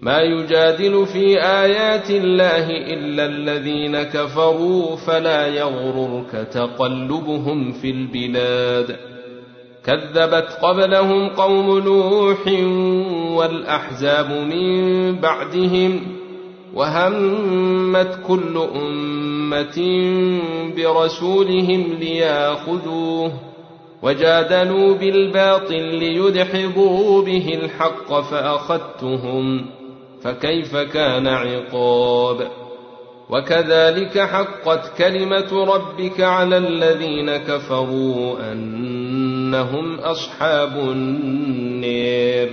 ما يجادل في آيات الله إلا الذين كفروا فلا يغررك تقلبهم في البلاد. كذبت قبلهم قوم نوح والأحزاب من بعدهم وهمت كل أمة برسولهم لياخذوه وجادلوا بالباطل ليدحضوا به الحق فأخذتهم فكيف كان عقاب؟ وكذلك حقت كلمة ربك على الذين كفروا أنهم أصحاب النير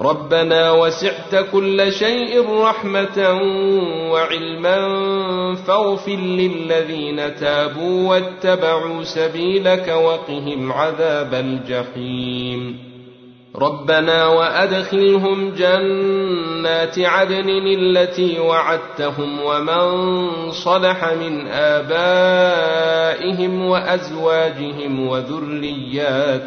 ربنا وسعت كل شيء رحمة وعلما فاغفر للذين تابوا واتبعوا سبيلك وقهم عذاب الجحيم. ربنا وأدخلهم جنات عدن التي وعدتهم ومن صلح من آبائهم وأزواجهم وذرياتهم.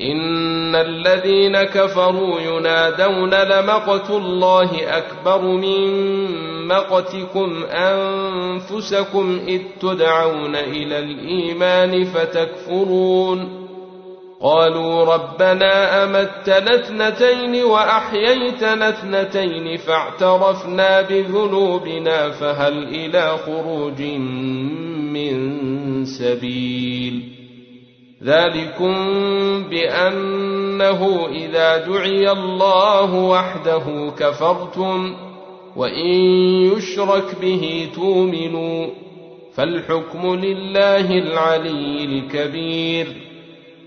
إن الذين كفروا ينادون لمقت الله أكبر من مقتكم أنفسكم إذ تدعون إلى الإيمان فتكفرون. قالوا ربنا أمتنا اثنتين وأحييتنا اثنتين فاعترفنا بذنوبنا فهل إلى خروج من سبيل. ذلكم بانه اذا دعي الله وحده كفرتم وان يشرك به تؤمنوا فالحكم لله العلي الكبير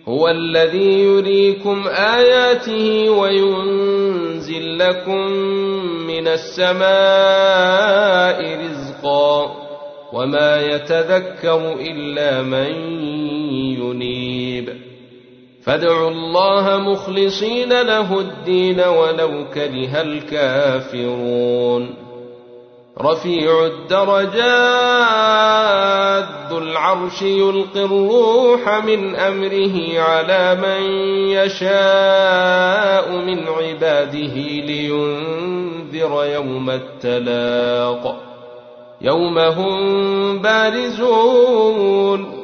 هو الذي يريكم اياته وينزل لكم من السماء رزقا وما يتذكر الا من ينيب. فادعوا الله مخلصين له الدين ولو كره الكافرون. رفيع الدرجات ذو العرش يلقي الروح من أمره على من يشاء من عباده لينذر يوم التلاق. يوم هم بارزون.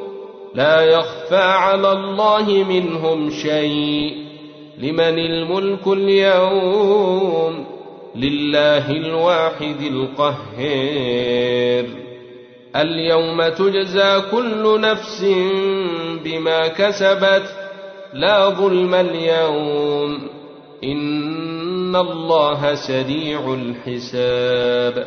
لا يخفى على الله منهم شيء. لمن الملك اليوم؟ لله الواحد القهير. اليوم تجزى كل نفس بما كسبت. لا ظلم اليوم. إن الله سريع الحساب.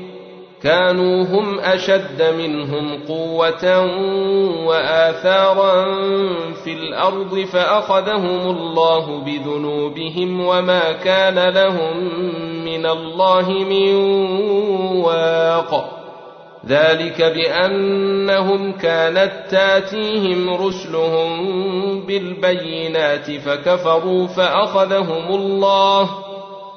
كانوا هم أشد منهم قوة وآثارا في الأرض فأخذهم الله بذنوبهم وما كان لهم من الله من واق. ذلك بأنهم كانت تاتيهم رسلهم بالبينات فكفروا فأخذهم الله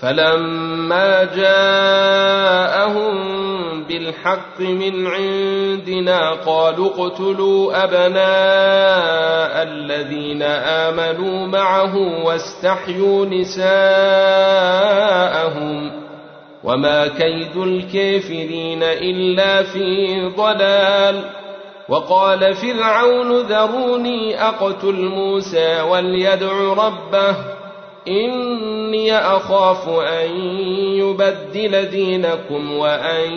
فلما جاءهم بالحق من عندنا قالوا اقتلوا ابناء الذين امنوا معه واستحيوا نساءهم وما كيد الكافرين الا في ضلال وقال فرعون ذروني اقتل موسى وليدع ربه إني أخاف أن يبدل دينكم وأن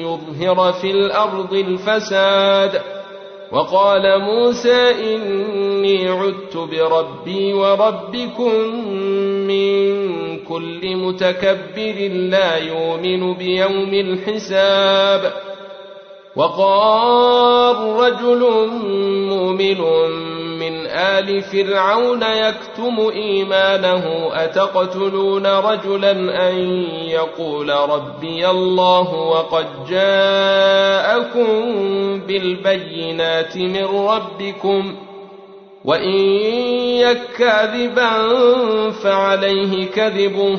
يظهر في الأرض الفساد. وقال موسى إني عدت بربي وربكم من كل متكبر لا يؤمن بيوم الحساب. وقال رجل مؤمن من آل فرعون يكتم إيمانه أتقتلون رجلا أن يقول ربي الله وقد جاءكم بالبينات من ربكم وإن يكاذبا فعليه كذبه.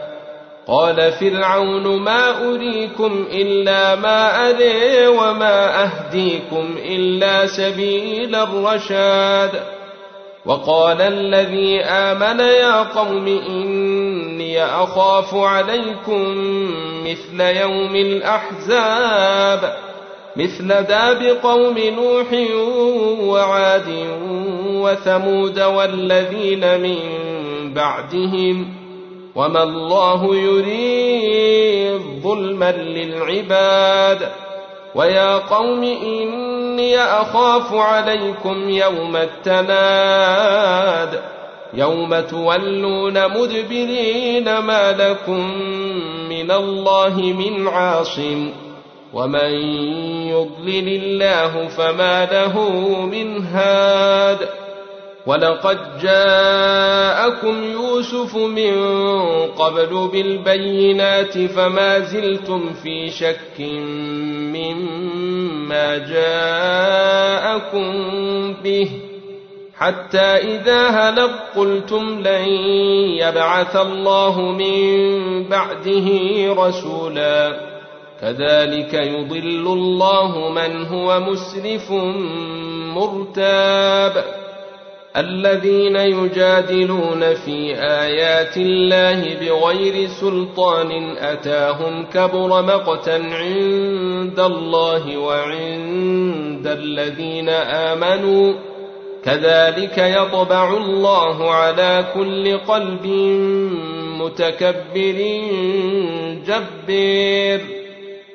قال فرعون ما أريكم إلا ما أري وما أهديكم إلا سبيل الرشاد. وقال الذي آمن يا قوم إني أخاف عليكم مثل يوم الأحزاب مثل داب قوم نوح وعاد وثمود والذين من بعدهم. وما الله يريد ظلما للعباد ويا قوم إني أخاف عليكم يوم التناد يوم تولون مدبرين ما لكم من الله من عاصم ومن يضلل الله فما له من هاد ولقد جاءكم يوسف من قبل بالبينات فما زلتم في شك مما جاءكم به حتى إذا هلق قلتم لن يبعث الله من بعده رسولا. كذلك يضل الله من هو مسرف مرتاب. الذين يجادلون في آيات الله بغير سلطان أتاهم كبر مقتا عند الله وعند الذين آمنوا كذلك يطبع الله على كل قلب متكبر جبير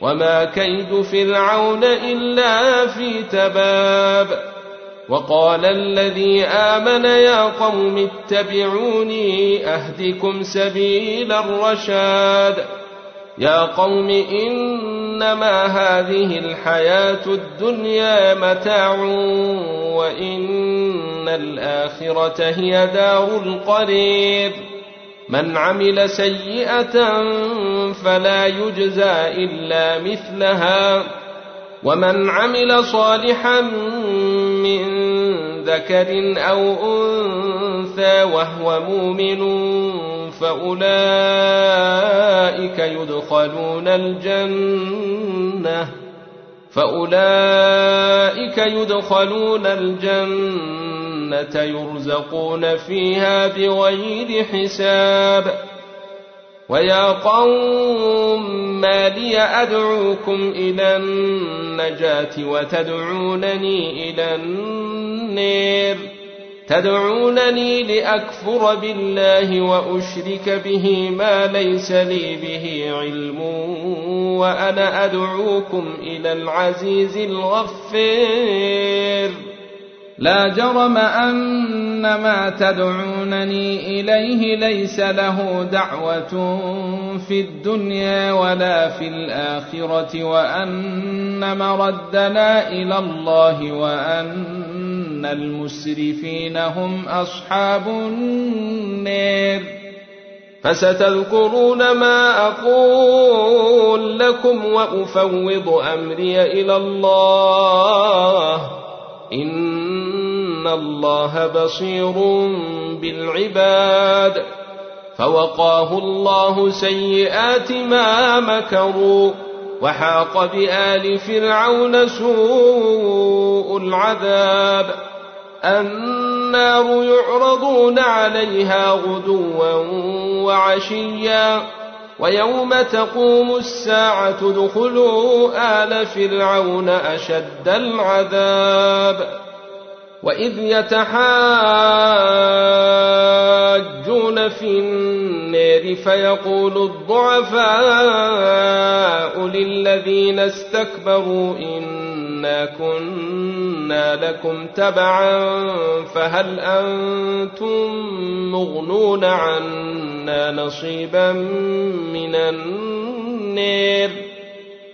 وما كيد فرعون الا في تباب وقال الذي امن يا قوم اتبعوني اهدكم سبيل الرشاد يا قوم إنما هذه الحياة الدنيا متاع وإن الآخرة هي دار القرير من عمل سيئة فلا يجزى إلا مثلها. ومن عمل صالحا من ذكر أو أنثى وهو مؤمن فأولئك يدخلون الجنة. فأولئك يدخلون الجنة يرزقون فيها بغير حساب. ويا قوم ما لي أدعوكم إلى النجاة وتدعونني إلى النير. تدعونني لأكفر بالله وأشرك به ما ليس لي به علم وأنا أدعوكم إلى العزيز الغفير لا جرم أن ما تدعونني إليه ليس له دعوة في الدنيا ولا في الآخرة وأن مردنا إلى الله وأن المسرفين هم أصحاب النار. فستذكرون ما أقول لكم وأفوض أمري إلى الله. إن الله بصير بالعباد فوقاه الله سيئات ما مكروا وحاق بآل فرعون سوء العذاب النار يعرضون عليها غدوا وعشيا ويوم تقوم الساعة ادخلوا آل فرعون أشد العذاب وإذ يتحاجون في النار فيقول الضعفاء للذين استكبروا إنا كنا لكم تبعا فهل أنتم مغنون عنا نصيبا من النار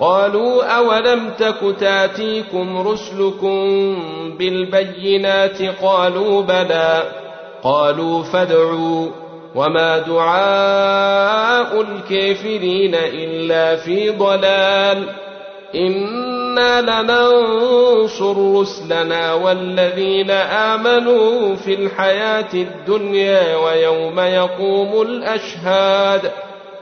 قالوا أولم تك تاتيكم رسلكم بالبينات قالوا بلى قالوا فادعوا وما دعاء الكافرين إلا في ضلال إنا لننصر رسلنا والذين آمنوا في الحياة الدنيا ويوم يقوم الأشهاد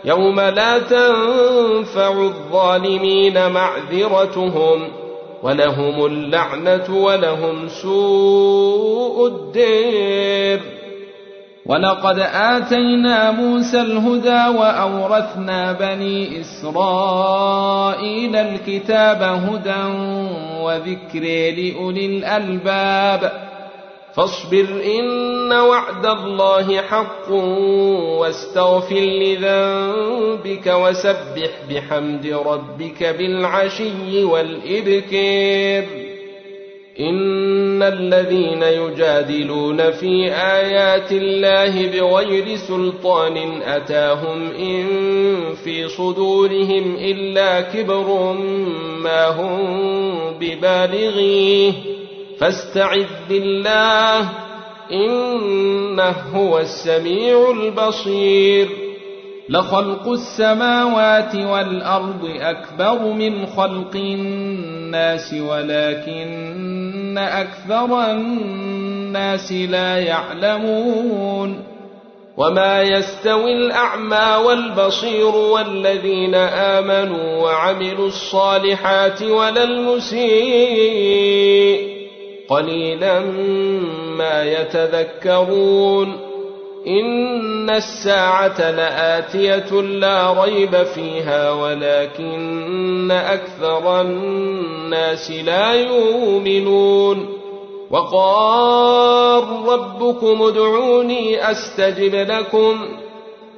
يوم لا تنفع الظالمين معذرتهم ولهم اللعنة ولهم سوء الدير. ولقد آتينا موسى الهدى وأورثنا بني إسرائيل الكتاب هدى وذكر لأولي الألباب فاصبر إن وعد الله حق واستغفر لذنبك وسبح بحمد ربك بالعشي والإبكير إن الذين يجادلون في آيات الله بغير سلطان أتاهم إن في صدورهم إلا كبر ما هم ببالغيه. فاستعذ بالله إنه هو السميع البصير. لخلق السماوات والأرض أكبر من خلق الناس ولكن أكثر الناس لا يعلمون. وما يستوي الأعمى والبصير والذين آمنوا وعملوا الصالحات ولا المسيء. قليلا ما يتذكرون إن الساعة لآتية لا ريب فيها ولكن أكثر الناس لا يؤمنون وقال ربكم ادعوني أستجب لكم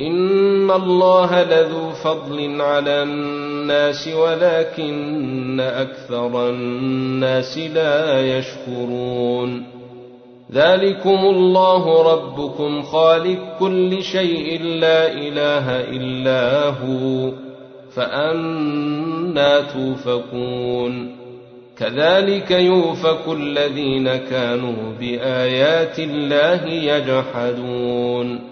إن الله لذو فضل على الناس ولكن أكثر الناس لا يشكرون. ذلكم الله ربكم خالق كل شيء لا إله إلا هو فأنا توفكون. كذلك يوفك الذين كانوا بآيات الله يجحدون.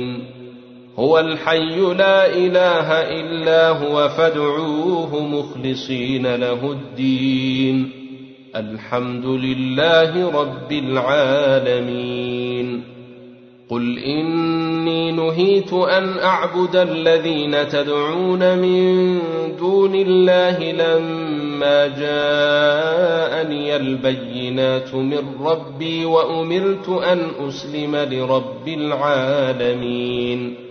هو الحي لا إله إلا هو فادعوه مخلصين له الدين. الحمد لله رب العالمين. قل إني نهيت أن أعبد الذين تدعون من دون الله لما جاءني البينات من ربي وأمرت أن أسلم لرب العالمين.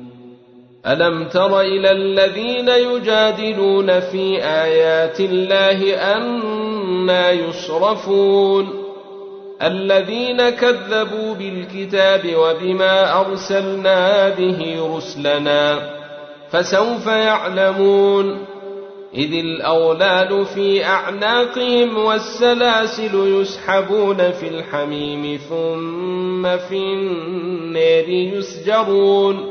ألم تر إلى الذين يجادلون في آيات الله أنا يصرفون؟ الذين كذبوا بالكتاب وبما أرسلنا به رسلنا فسوف يعلمون. إذ الأولاد في أعناقهم والسلاسل يسحبون في الحميم ثم في النار يسجرون.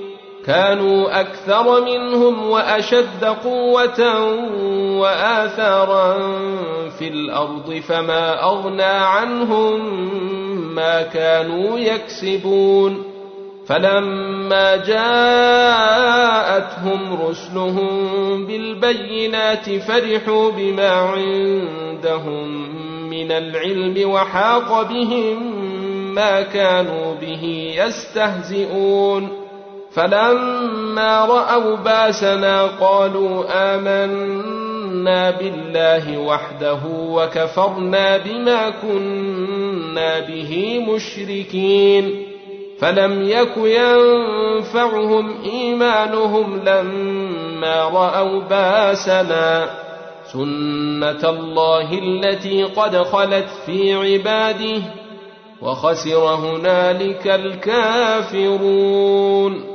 كانوا أكثر منهم وأشد قوة وآثارا في الأرض فما أغنى عنهم ما كانوا يكسبون. فلما جاءتهم رسلهم بالبينات فرحوا بما عندهم من العلم وحاق بهم ما كانوا به يستهزئون. فلما رأوا باسنا قالوا آمنا بالله وحده وكفرنا بما كنا به مشركين. فلم يك ينفعهم إيمانهم لما رأوا باسنا. سنة الله التي قد خلت في عباده وخسر هنالك الكافرون.